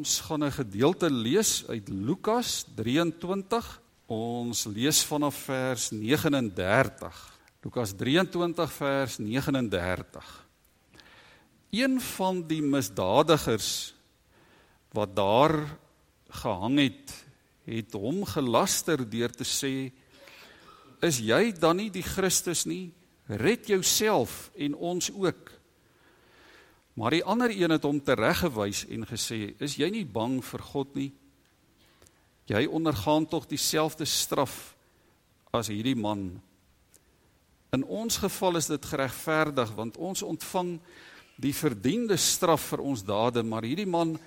Ons gaan 'n gedeelte lees uit Lukas 23. Ons lees vanaf vers 39. Lukas 23 vers 39. Een van die misdadigers wat daar gehang het, het hom gelaster deur te sê: "Is jy dan nie die Christus nie? Red jouself en ons ook." Maar die ander een het hom tereggewys en gesê: "Is jy nie bang vir God nie? Jy ondergaan tog dieselfde straf as hierdie man. In ons geval is dit geregverdig want ons ontvang die verdiende straf vir ons dade, maar hierdie man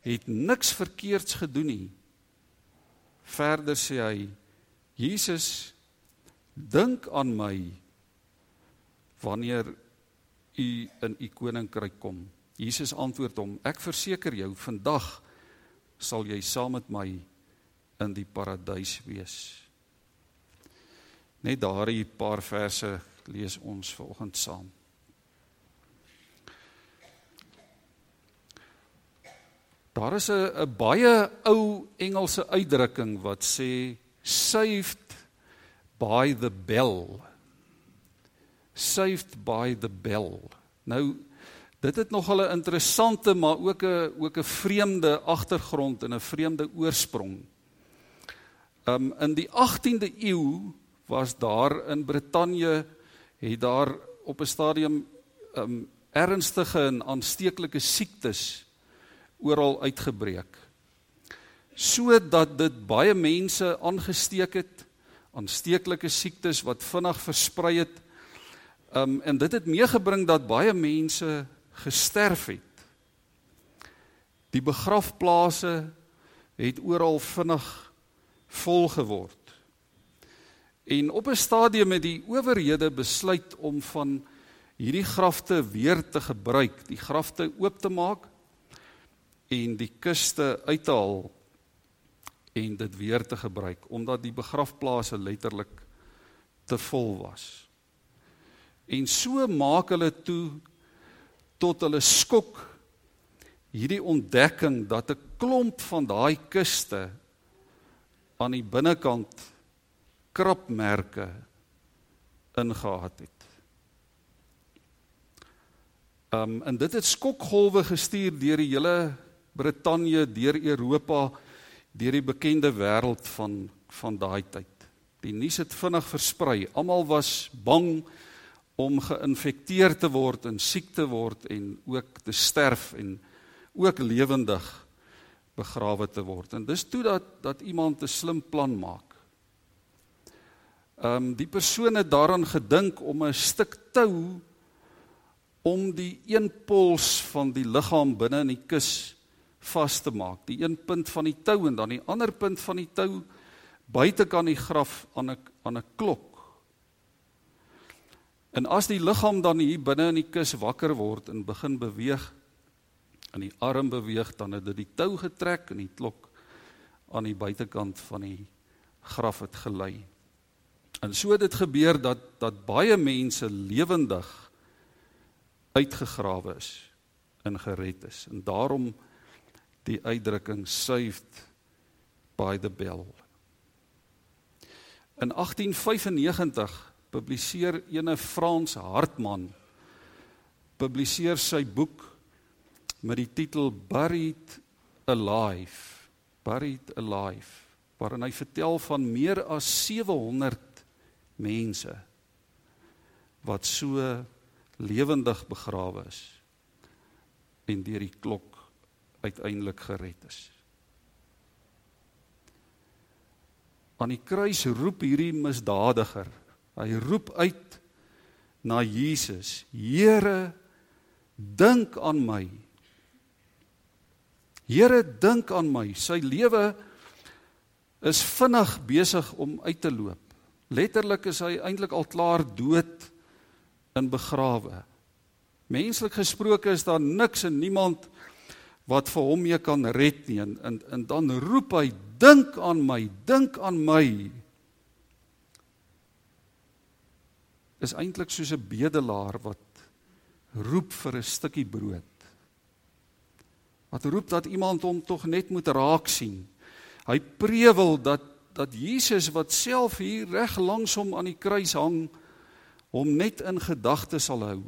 het niks verkeerds gedoen nie." Verder sê hy: "Jesus, dink aan my wanneer u in u koninkryk kom. Jesus antwoord hom: Ek verseker jou, vandag sal jy saam met my in die paradys wees. Net daardie paar verse lees ons vanoggend saam. Daar is 'n baie ou Engelse uitdrukking wat sê saved by the bell saved by the bell. Nou dit het nog 'n interessante maar ook 'n ook 'n vreemde agtergrond en 'n vreemde oorsprong. Um in die 18de eeu was daar in Brittanje het daar op 'n stadium um ernstige en aansteeklike siektes oral uitgebreek. Sodat dit baie mense aangesteek het, aansteeklike siektes wat vinnig versprei het Um en dit het meegebring dat baie mense gesterf het. Die begrafplase het oral vinnig vol geword. En op 'n stadium het die owerhede besluit om van hierdie grafte weer te gebruik, die grafte oop te maak en die kuste uit te haal en dit weer te gebruik omdat die begrafplase letterlik te vol was. En so maak hulle toe tot hulle skok hierdie ontdekking dat 'n klomp van daai kuste aan die binnekant krapmerke ingehaat het. Um en dit het skokgolwe gestuur deur die hele Brittanje, deur Europa, deur die bekende wêreld van van daai tyd. Die nuus het vinnig versprei. Almal was bang om geïnfekteer te word en siek te word en ook te sterf en ook lewendig begrawe te word. En dis toe dat dat iemand 'n slim plan maak. Ehm um, die persoon het daaraan gedink om 'n stuk tou om die een pols van die liggaam binne in die kus vas te maak. Die een punt van die tou en dan die ander punt van die tou buitekant die graf aan 'n aan 'n klok En as die liggaam dan hier binne in die kus wakker word en begin beweeg en die arm beweeg dan het dit die tou getrek en die klok aan die buitekant van die graf het gelei. En so het dit gebeur dat dat baie mense lewendig uitgegrawe is en gered is. En daarom die uitdrukking saved by the bell. In 1895 publiseer ene Frans Hartman publiseer sy boek met die titel Buried Alive Buried Alive waarin hy vertel van meer as 700 mense wat so lewendig begrawe is en deur die klok uiteindelik gered is. Aan die kruis roep hierdie misdadiger Hy roep uit na Jesus: Here, dink aan my. Here, dink aan my. Sy lewe is vinnig besig om uit te loop. Letterlik is hy eintlik al klaar dood en begrawe. Menslik gesproke is daar niks en niemand wat vir hom mee kan red nie en, en en dan roep hy dink aan my dink aan my is eintlik soos 'n bedelaar wat roep vir 'n stukkie brood. Wat roep dat iemand hom tog net moet raak sien. Hy prewel dat dat Jesus wat self hier reg langs hom aan die kruis hang hom net in gedagte sal hou.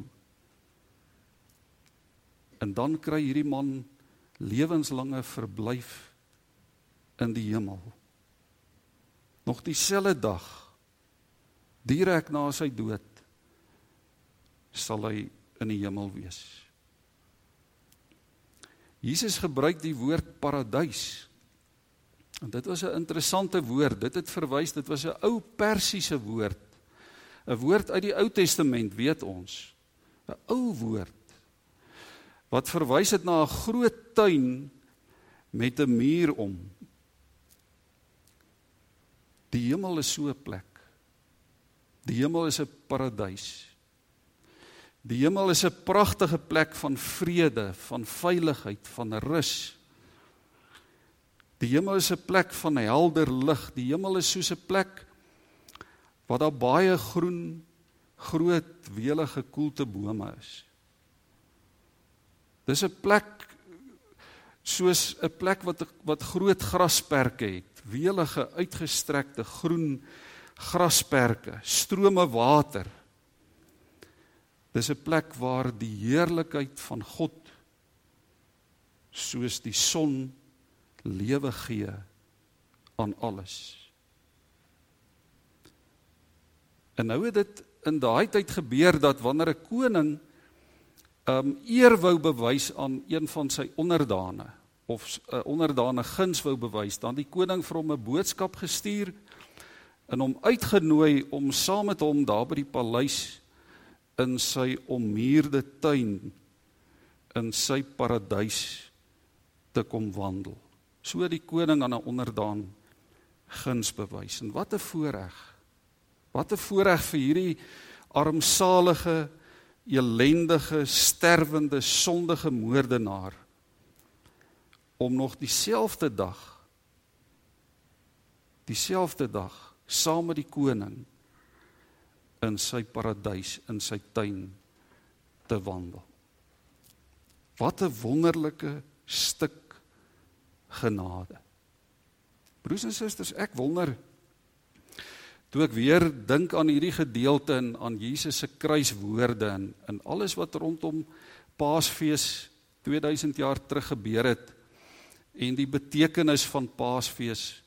En dan kry hierdie man lewenslange verblyf in die hemel. Nog dieselfde dag direk na sy dood sal hy in die hemel wees. Jesus gebruik die woord paradys En dit was 'n interessante woord. Dit het verwys, dit was 'n ou Persiese woord. 'n Woord uit die Ou Testament, weet ons. 'n Ou woord wat verwys het na 'n groot tuin met 'n muur om. Die hemel is so 'n plek. Die hemel is 'n paradys. Die hemel is 'n pragtige plek van vrede, van veiligheid, van rus. Die hemel is 'n plek van helder lig. Die hemel is soos 'n plek waar daar baie groen, groot, welige koelte bome is. Dis 'n plek soos 'n plek wat wat groot grasperke het, welige uitgestrekte groen grasperke, strome water. Dis 'n plek waar die heerlikheid van God soos die son lewe gee aan alles. En nou het dit in daai tyd gebeur dat wanneer 'n koning um eer wou bewys aan een van sy onderdane of 'n uh, onderdane guns wou bewys, dan die koning vir hom 'n boodskap gestuur en hom uitgenooi om saam met hom daar by die paleis in sy ommuurde tuin in sy paradys te kom wandel so die koning aan 'n onderdaan guns bewys. En wat 'n voorreg. Wat 'n voorreg vir hierdie armsalige, elendige, sterwende, sondige moordenaar om nog dieselfde dag dieselfde dag saam met die koning in sy paradys in sy tuin te wandel. Wat 'n wonderlike stuk genade. Broers en susters, ek wonder toe ek weer dink aan hierdie gedeelte en aan Jesus se kruiswoorde en en alles wat rondom Paasfees 2000 jaar terug gebeur het en die betekenis van Paasfees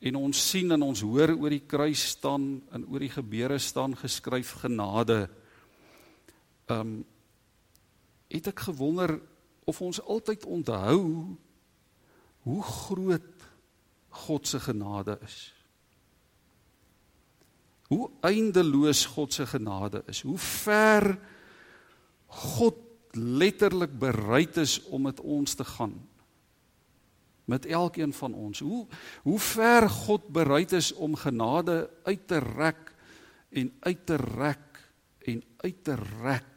en ons sien en ons hoor oor die kruis staan en oor die gebeure staan geskryf genade. Um het ek gewonder of ons altyd onthou hoe groot God se genade is. Hoe eindeloos God se genade is. Hoe ver God letterlik bereid is om met ons te gaan. Met elkeen van ons. Hoe hoe ver God bereid is om genade uit te rek en uit te rek en uit te rek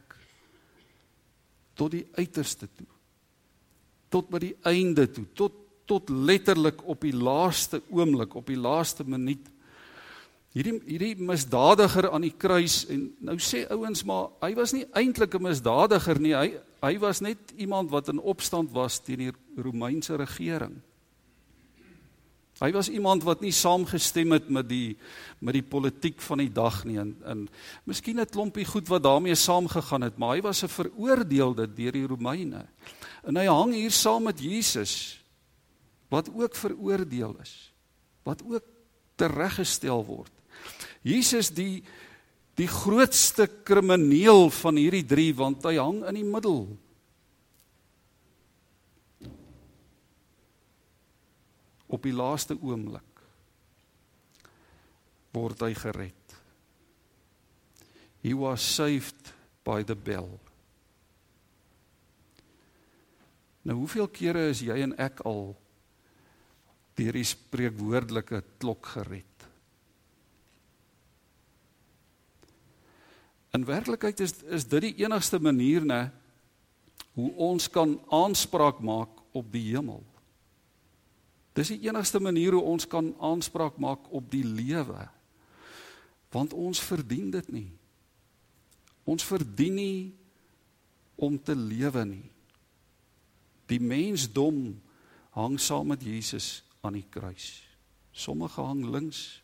tot die uiterste toe. Tot by die einde toe, tot tot letterlik op die laaste oomblik, op die laaste minuut. Hierdie hierdie misdadiger aan die kruis en nou sê ouens maar hy was nie eintlik 'n misdadiger nie. Hy hy was net iemand wat in opstand was teen die Romeinse regering. Hy was iemand wat nie saamgestem het met die met die politiek van die dag nie en en miskien 'n klompie goed wat daarmee saamgegaan het, maar hy was 'n veroordeelde deur die Romeine. En hy hang hier saam met Jesus wat ook veroordeel is, wat ook tereggestel word. Jesus die die grootste krimineel van hierdie 3 want hy hang in die middel. Op die laaste oomblik word hy gered. He was saved by the bell. Nou hoeveel kere is jy en ek al deur die spreekwoordelike klok gered. In werklikheid is is dit die enigste manier nê hoe ons kan aanspraak maak op die hemel. Dis die enigste manier hoe ons kan aanspraak maak op die lewe. Want ons verdien dit nie. Ons verdien nie om te lewe nie. Die mensdom hang saam met Jesus aan die kruis. Sommige hang links,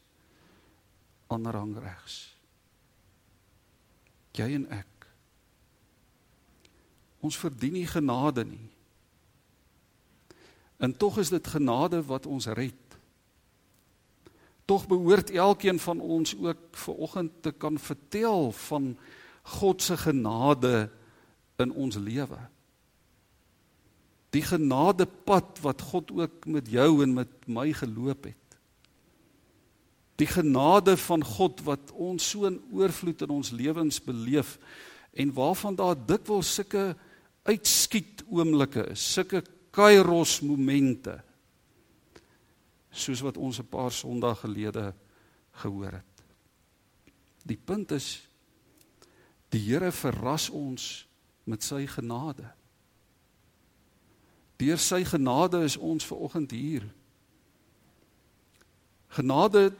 ander hang regs. Jy en ek. Ons verdien nie genade nie. En tog is dit genade wat ons red. Tog behoort elkeen van ons ook ver oggend te kan vertel van God se genade in ons lewe. Die genadepad wat God ook met jou en met my geloop het. Die genade van God wat ons so in oorvloed in ons lewens beleef en waarvan daar dikwels sulke uitskiet oomblikke is, sulke kairos momente soos wat ons 'n paar Sondae gelede gehoor het. Die punt is die Here verras ons met sy genade. Deur sy genade is ons ver oggend hier. Genade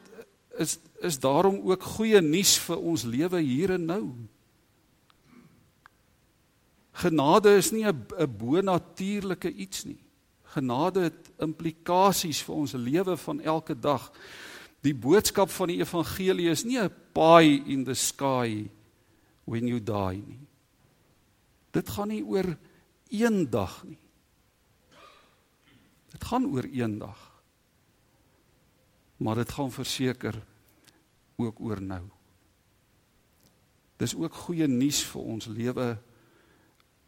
is is daarom ook goeie nuus vir ons lewe hier en nou. Genade is nie 'n bonatuurlike iets nie. Genade het implikasies vir ons lewe van elke dag. Die boodskap van die evangelie is nie 'n pie in the sky when you die nie. Dit gaan nie oor een dag nie. Dit gaan oor een dag. Maar dit gaan verseker ook oor nou. Dis ook goeie nuus vir ons lewe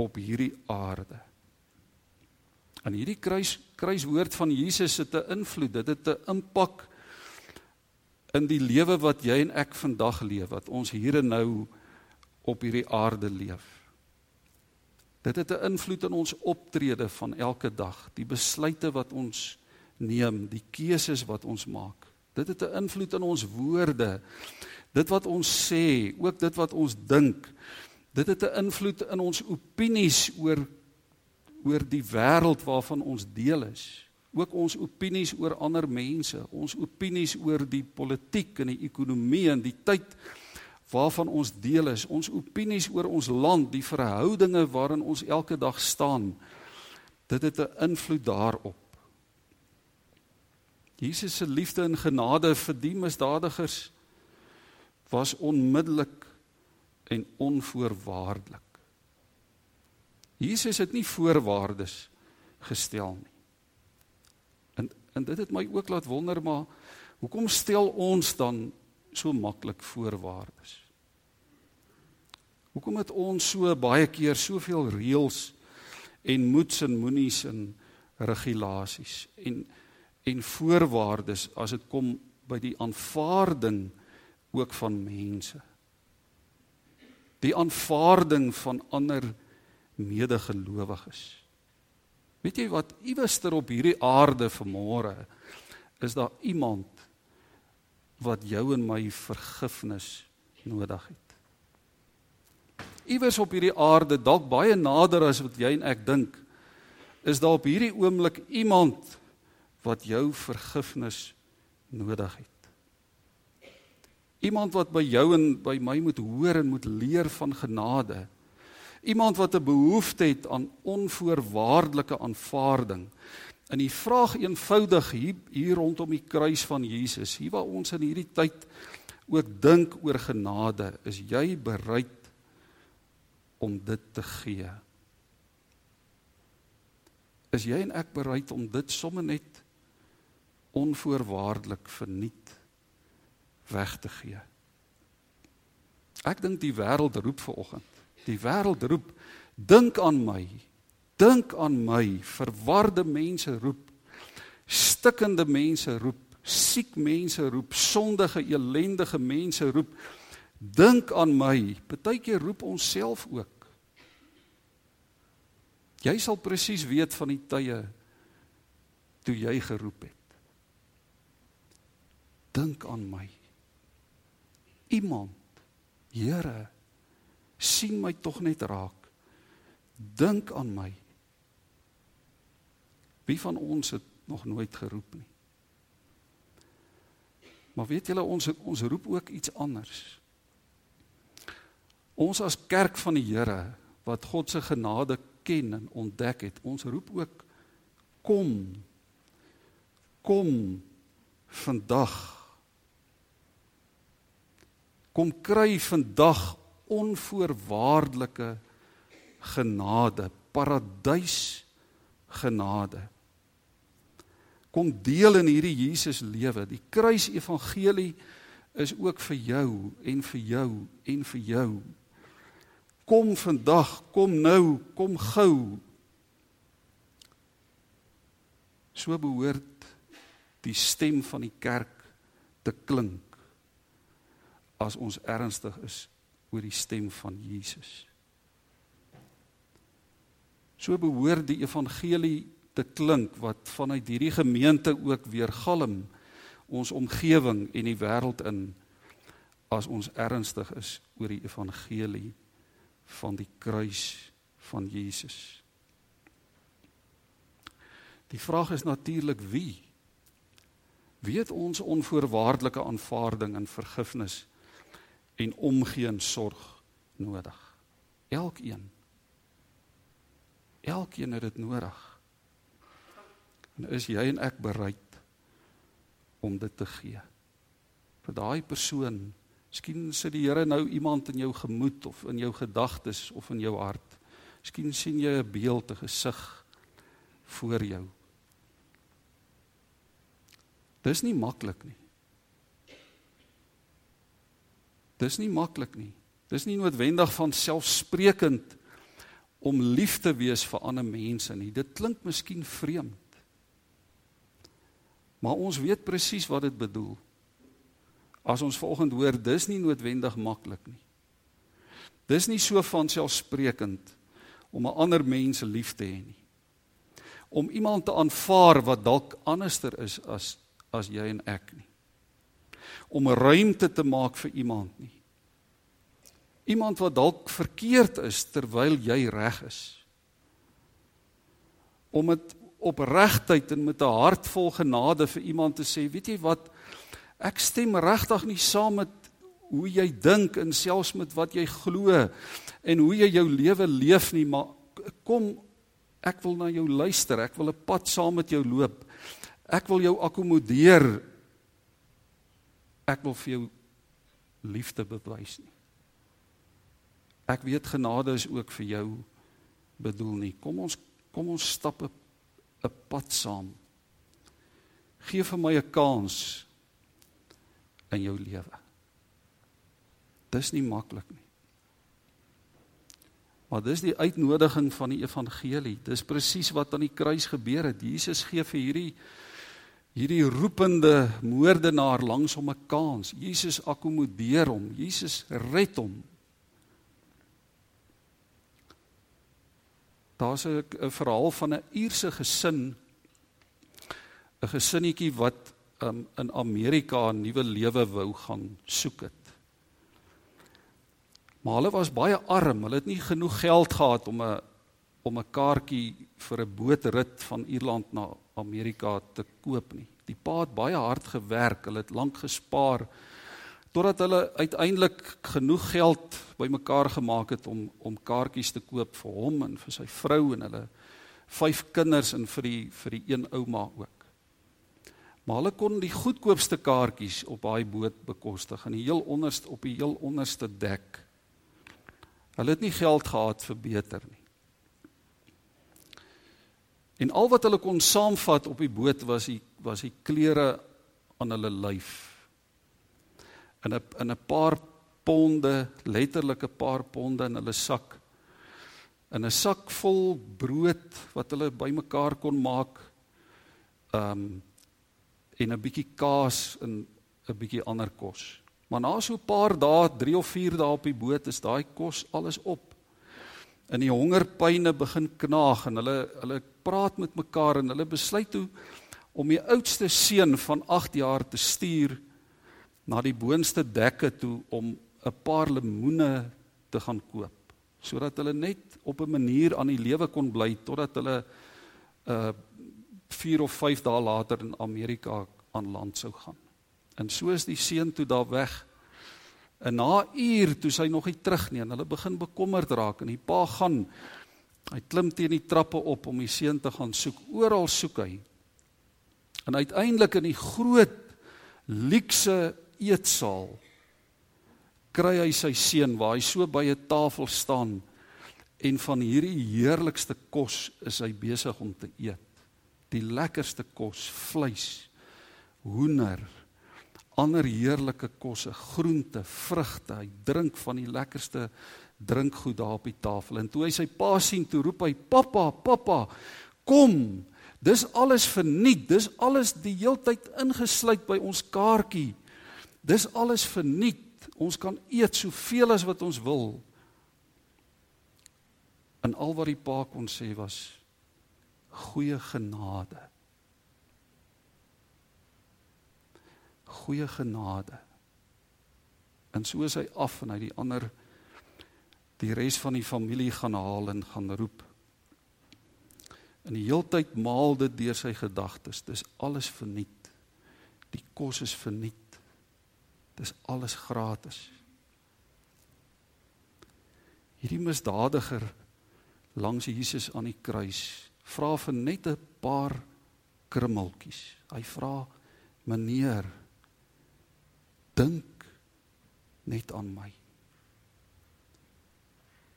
op hierdie aarde. En hierdie kruis kruiswoord van Jesus het 'n invloed, dit het 'n impak in die lewe wat jy en ek vandag leef, wat ons hier en nou op hierdie aarde leef. Dit het 'n invloed in ons optrede van elke dag, die besluite wat ons neem, die keuses wat ons maak. Dit het 'n invloed in ons woorde. Dit wat ons sê, ook dit wat ons dink. Dit het 'n invloed in ons opinies oor oor die wêreld waarvan ons deel is. Ook ons opinies oor ander mense, ons opinies oor die politiek en die ekonomie en die tyd waarvan ons deel is, ons opinies oor ons land, die verhoudinge waarin ons elke dag staan. Dit het 'n invloed daarop. Jesus se liefde en genade vir die misdadigers was onmiddellik en onvoorwaardelik. Jesus het nie voorwaardes gestel nie. En en dit het my ook laat wonder maar hoekom stel ons dan so maklik voorwaardes? Hoekom het ons so baie keer soveel reëls en moets en moenies en regulasies en en voorwaardes as dit kom by die aanvaarding ook van mense? Die aanvaarding van ander medegelowiges. Weet jy wat iewerster op hierdie aarde vanmôre is daar iemand wat jou en my vergifnis nodig het. Iewers op hierdie aarde, dalk baie nader as wat jy en ek dink, is daar op hierdie oomblik iemand wat jou vergifnis nodig het. Iemand wat by jou en by my moet hoor en moet leer van genade iemand wat 'n behoefte het aan onvoorwaardelike aanvaarding. En die vraag eenvoudig hier, hier rondom die kruis van Jesus, hier waar ons in hierdie tyd ook dink oor genade, is jy bereid om dit te gee? Is jy en ek bereid om dit sommer net onvoorwaardelik verniet weg te gee? Ek dink die wêreld roep ver oggend Die wêreld roep, dink aan my. Dink aan my. Verwarde mense roep. Stikkende mense roep. Siek mense roep. Sondige, ellendige mense roep. Dink aan my. Partykeer roep ons self ook. Jy sal presies weet van die tye toe jy geroep het. Dink aan my. Iemand, Here, sien my tog net raak. Dink aan my. Wie van ons het nog nooit geroep nie? Maar weet julle ons ons roep ook iets anders. Ons as kerk van die Here wat God se genade erken en ontdek het. Ons roep ook kom. Kom vandag. Kom kry vandag onvoorwaardelike genade, paradys genade. Kom deel in hierdie Jesus lewe. Die kruis evangelie is ook vir jou en vir jou en vir jou. Kom vandag, kom nou, kom gou. So behoort die stem van die kerk te klink as ons ernstig is oor die stem van Jesus. So behoort die evangelie te klink wat vanuit hierdie gemeente ook weer galm ons omgewing en die wêreld in as ons ernstig is oor die evangelie van die kruis van Jesus. Die vraag is natuurlik wie weet ons onvoorwaardelike aanvaarding en vergifnis en omgee en sorg nodig. Elkeen. Elkeen het dit nodig. En is jy en ek bereid om dit te gee? Vir daai persoon Miskien sit die Here nou iemand in jou gemoed of in jou gedagtes of in jou hart. Miskien sien jy 'n beeld, 'n gesig voor jou. Dis nie maklik nie. Dis nie maklik nie. Dis nie noodwendig van selfsprekend om lief te wees vir ander mense nie. Dit klink miskien vreemd. Maar ons weet presies wat dit bedoel. As ons vanoggend hoor, dis nie noodwendig maklik nie. Dis nie so van selfsprekend om 'n ander mens lief te hê nie. Om iemand te aanvaar wat dalk anderster is as as jy en ek nie. Om ruimte te maak vir iemand nie. Iemand wat dalk verkeerd is terwyl jy reg is. Om dit opregtheid en met 'n hart vol genade vir iemand te sê, weet jy wat, Ek stem regtig nie saam met hoe jy dink en selfs met wat jy glo en hoe jy jou lewe leef nie, maar kom ek wil na jou luister. Ek wil 'n pad saam met jou loop. Ek wil jou akkommodeer. Ek wil vir jou liefde bewys nie. Ek weet genade is ook vir jou bedoel nie. Kom ons kom ons stap 'n pad saam. Geef vir my 'n kans in jou lewe. Dis nie maklik nie. Maar dis die uitnodiging van die evangelie. Dis presies wat aan die kruis gebeur het. Jesus gee vir hierdie hierdie roepende moordenaar langs hom 'n kans. Jesus akkommodeer hom. Jesus red hom. Daar's 'n verhaal van 'n Ierse gesin 'n gesinnetjie wat um, in Amerika 'n nuwe lewe wou gaan soek het. Maar hulle was baie arm. Hulle het nie genoeg geld gehad om 'n om 'n kaartjie vir 'n bootrit van Ierland na Amerika te koop nie. Die pa het baie hard gewerk. Hulle het lank gespaar totdat hulle uiteindelik genoeg geld bymekaar gemaak het om om kaartjies te koop vir hom en vir sy vrou en hulle vyf kinders en vir die vir die een ouma ook. Maar hulle kon die goedkoopste kaartjies op daai boot bekostig en die heel onderste op die heel onderste dek. Hulle het nie geld gehad vir beter nie. En al wat hulle kon saamvat op die boot was die was die klere aan hulle lyf. In 'n in 'n paar ponde, letterlik 'n paar ponde in hulle sak. In 'n sak vol brood wat hulle bymekaar kon maak. Ehm um, en 'n bietjie kaas en 'n bietjie ander kos. Maar na so 'n paar dae, 3 of 4 dae op die boot is daai kos alles op. En die hongerpyne begin knaag en hulle hulle praat met mekaar en hulle besluit toe om die oudste seun van 8 jaar te stuur na die boonste dekke toe om 'n paar lemoene te gaan koop sodat hulle net op 'n manier aan die lewe kon bly totdat hulle 'n uh, 4 of 5 dae later in Amerika aan land sou gaan. En so is die seun toe daar weg. En na uur toe sy nog nie terug nie en hulle begin bekommerd raak en die pa gaan Hy klim teen die trappe op om die seun te gaan soek. Oral soek hy. En uiteindelik in die groot luukse eetsaal kry hy sy seun waar hy so by 'n tafel staan en van hierdie heerlikste kos is hy besig om te eet. Die lekkerste kos, vleis, hoender, ander heerlike kosse, groente, vrugte. Hy drink van die lekkerste drinkgoed daar op die tafel. En toe hy sy pa sien, toe roep hy: "Pappa, pappa, kom. Dis alles verniet. Dis alles die heeltyd ingesluit by ons kaartjie. Dis alles verniet. Ons kan eet soveel as wat ons wil." En al wat die pa kon sê was goeie genade. Goeie genade. En so is hy af en hy die ander die res van die familie gaan haal en gaan roep. In die heeltyd maal dit deur sy gedagtes. Dis alles verniet. Die kos is verniet. Dis alles gratis. Hierdie misdadiger langs Jesus aan die kruis vra vir net 'n paar krummeltjies. Hy vra: "Meneer, dink net aan my."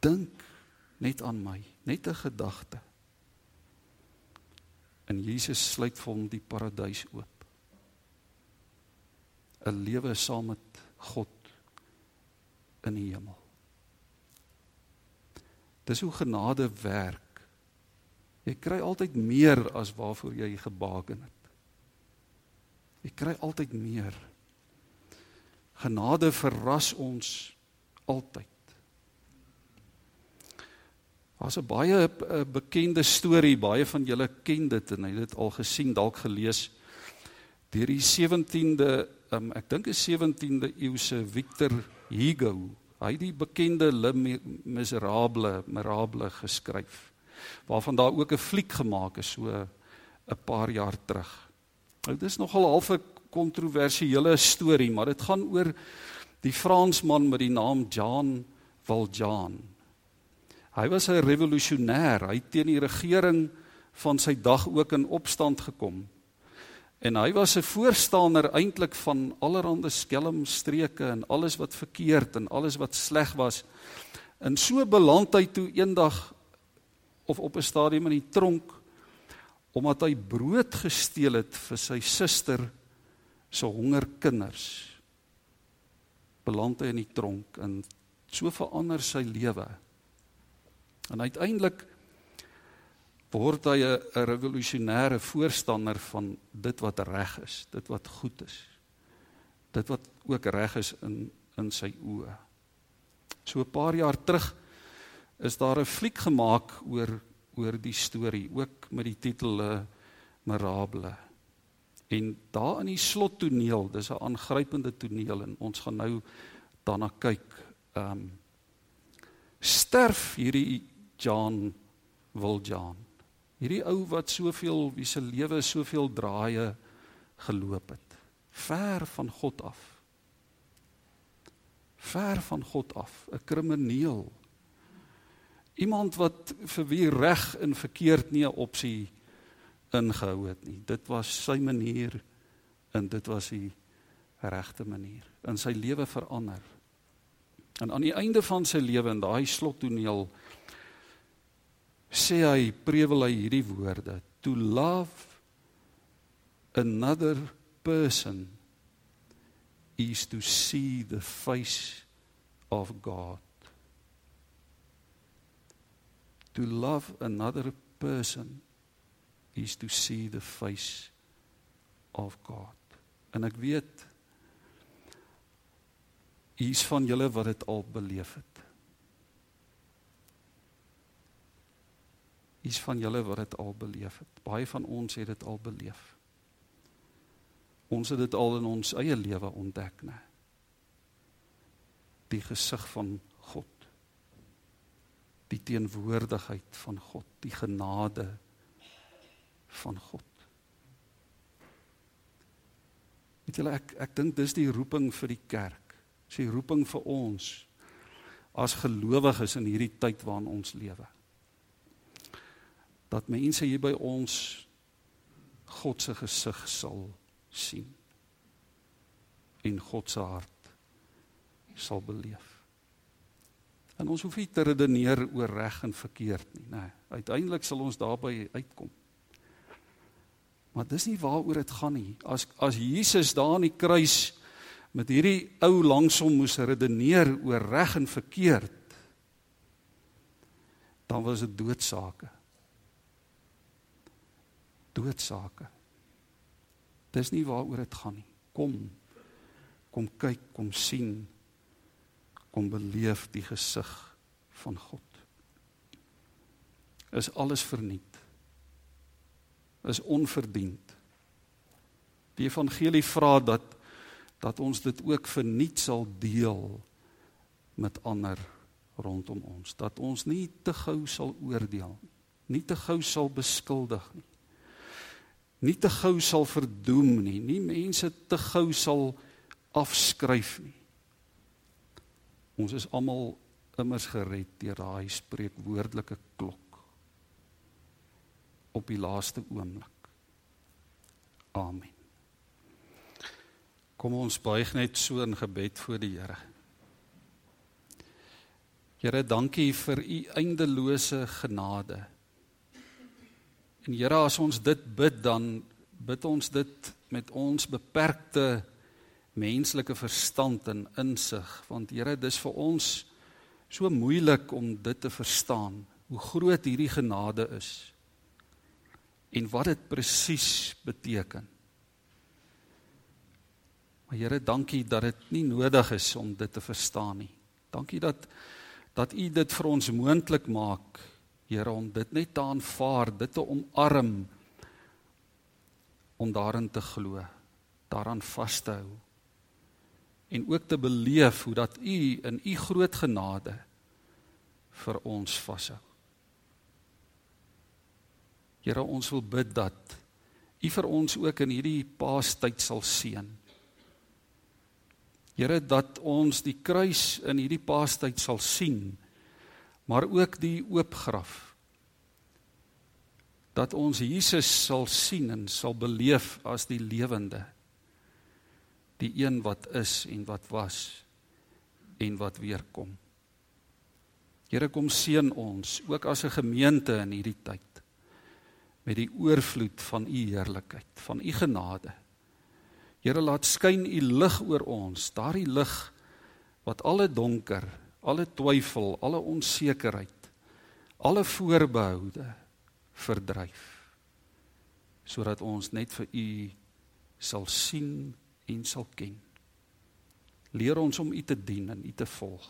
dink net aan my, net 'n gedagte. En Jesus sluit vir hom die paradys oop. 'n Lewe saam met God in die hemel. Dis hoe genade werk. Jy kry altyd meer as waarvoor jy gebaken het. Jy kry altyd meer. Genade verras ons altyd. Daar's 'n baie a, eh, bekende storie, baie van julle ken dit en het dit al gesien, dalk gelees deur die 17de, um, ek dink 'n 17de eeuse Victor Hugo. Hy het die bekende Le Miserable, Miserable geskryf waarvan daar ook 'n fliek gemaak is so 'n paar jaar terug. Nou dis nogal half 'n kontroversiële storie, maar dit gaan oor die Fransman met die naam Jean Valjean. Hy was 'n revolusionêr. Hy het teen die regering van sy dag ook in opstand gekom. En hy was 'n voorstander eintlik van allerlei skelmstreke en alles wat verkeerd en alles wat sleg was. En so beland hy toe eendag of op 'n stadium in die tronk omdat hy brood gesteel het vir sy suster se hongerkinders. Beland hy in die tronk en so verander sy lewe. En uiteindelik word hy 'n revolusionêre voorstander van dit wat reg is, dit wat goed is. Dit wat ook reg is in in sy oë. So 'n paar jaar terug is daar 'n fliek gemaak oor oor die storie, ook met die titel uh, Mirable. En daar in die slottoneel, dis 'n aangrypende toneel en ons gaan nou daarna kyk. Ehm um, sterf hierdie John Valjean. Hierdie ou wat soveel wie se lewe soveel draaie geloop het. Ver van God af. Ver van God af, 'n krimineel. Iemand wat vir wie reg en verkeerd nie 'n opsie ingehou het nie. Dit was sy manier en dit was die regte manier. In sy lewe verander. En aan die einde van sy lewe in daai slottoneel sê hy prewel hy hierdie woorde to love another person is to see the face of God. To love another person is to see the face of God. En ek weet hier's van julle wat dit al beleef het Hier's van julle wat dit al beleef het. Baie van ons het dit al beleef. Ons het dit al in ons eie lewe ontdek, né? Die gesig van God. Die teenwoordigheid van God, die genade van God. Weet julle ek ek dink dis die roeping vir die kerk. Dis die roeping vir ons as gelowiges in hierdie tyd waarin ons lewe dat mense hier by ons God se gesig sal sien en God se hart sal beleef. En ons hoef nie te redeneer oor reg en verkeerd nie, nê. Nee, uiteindelik sal ons daarby uitkom. Maar dis nie waaroor dit gaan nie. As as Jesus daar aan die kruis met hierdie ou langs hom moes redeneer oor reg en verkeerd, dan was dit doodsake. Doodsake. Dis nie waaroor dit gaan nie. Kom. Kom kyk, kom sien. Kom beleef die gesig van God. Is alles verniet is onverdiend. Die evangelie vra dat dat ons dit ook verniet sal deel met ander rondom ons, dat ons nie te gou sal oordeel nie, nie te gou sal beskuldig nie. Nie te gou sal verdoem nie, nie mense te gou sal afskryf nie. Ons is almal immers gered deur daai spreekwoordelike klok op die laaste oomblik. Amen. Kom ons buig net so in gebed voor die Here. Here, dankie vir u eindelose genade. En Here, as ons dit bid, dan bid ons dit met ons beperkte menslike verstand en insig, want Here, dis vir ons so moeilik om dit te verstaan hoe groot hierdie genade is en wat dit presies beteken. Maar Here, dankie dat dit nie nodig is om dit te verstaan nie. Dankie dat dat U dit vir ons moontlik maak, Here, om dit net te aanvaar, dit te omarm om daarin te glo, daaraan vas te hou en ook te beleef hoe dat U in U groot genade vir ons vashou. Here ons wil bid dat U vir ons ook in hierdie Paastyd sal seën. Here dat ons die kruis in hierdie Paastyd sal sien, maar ook die oop graf. Dat ons Jesus sal sien en sal beleef as die lewende. Die een wat is en wat was en wat weer kom. Here kom seën ons ook as 'n gemeente in hierdie tyd met die oorvloed van u heerlikheid, van u genade. Here laat skyn u lig oor ons, daardie lig wat alle donker, alle twyfel, alle onsekerheid, alle voorbehoude verdryf. Sodat ons net vir u sal sien en sal ken. Leer ons om u te dien en u te volg.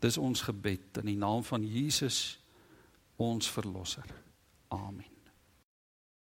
Dis ons gebed in die naam van Jesus ons verlosser. Amen.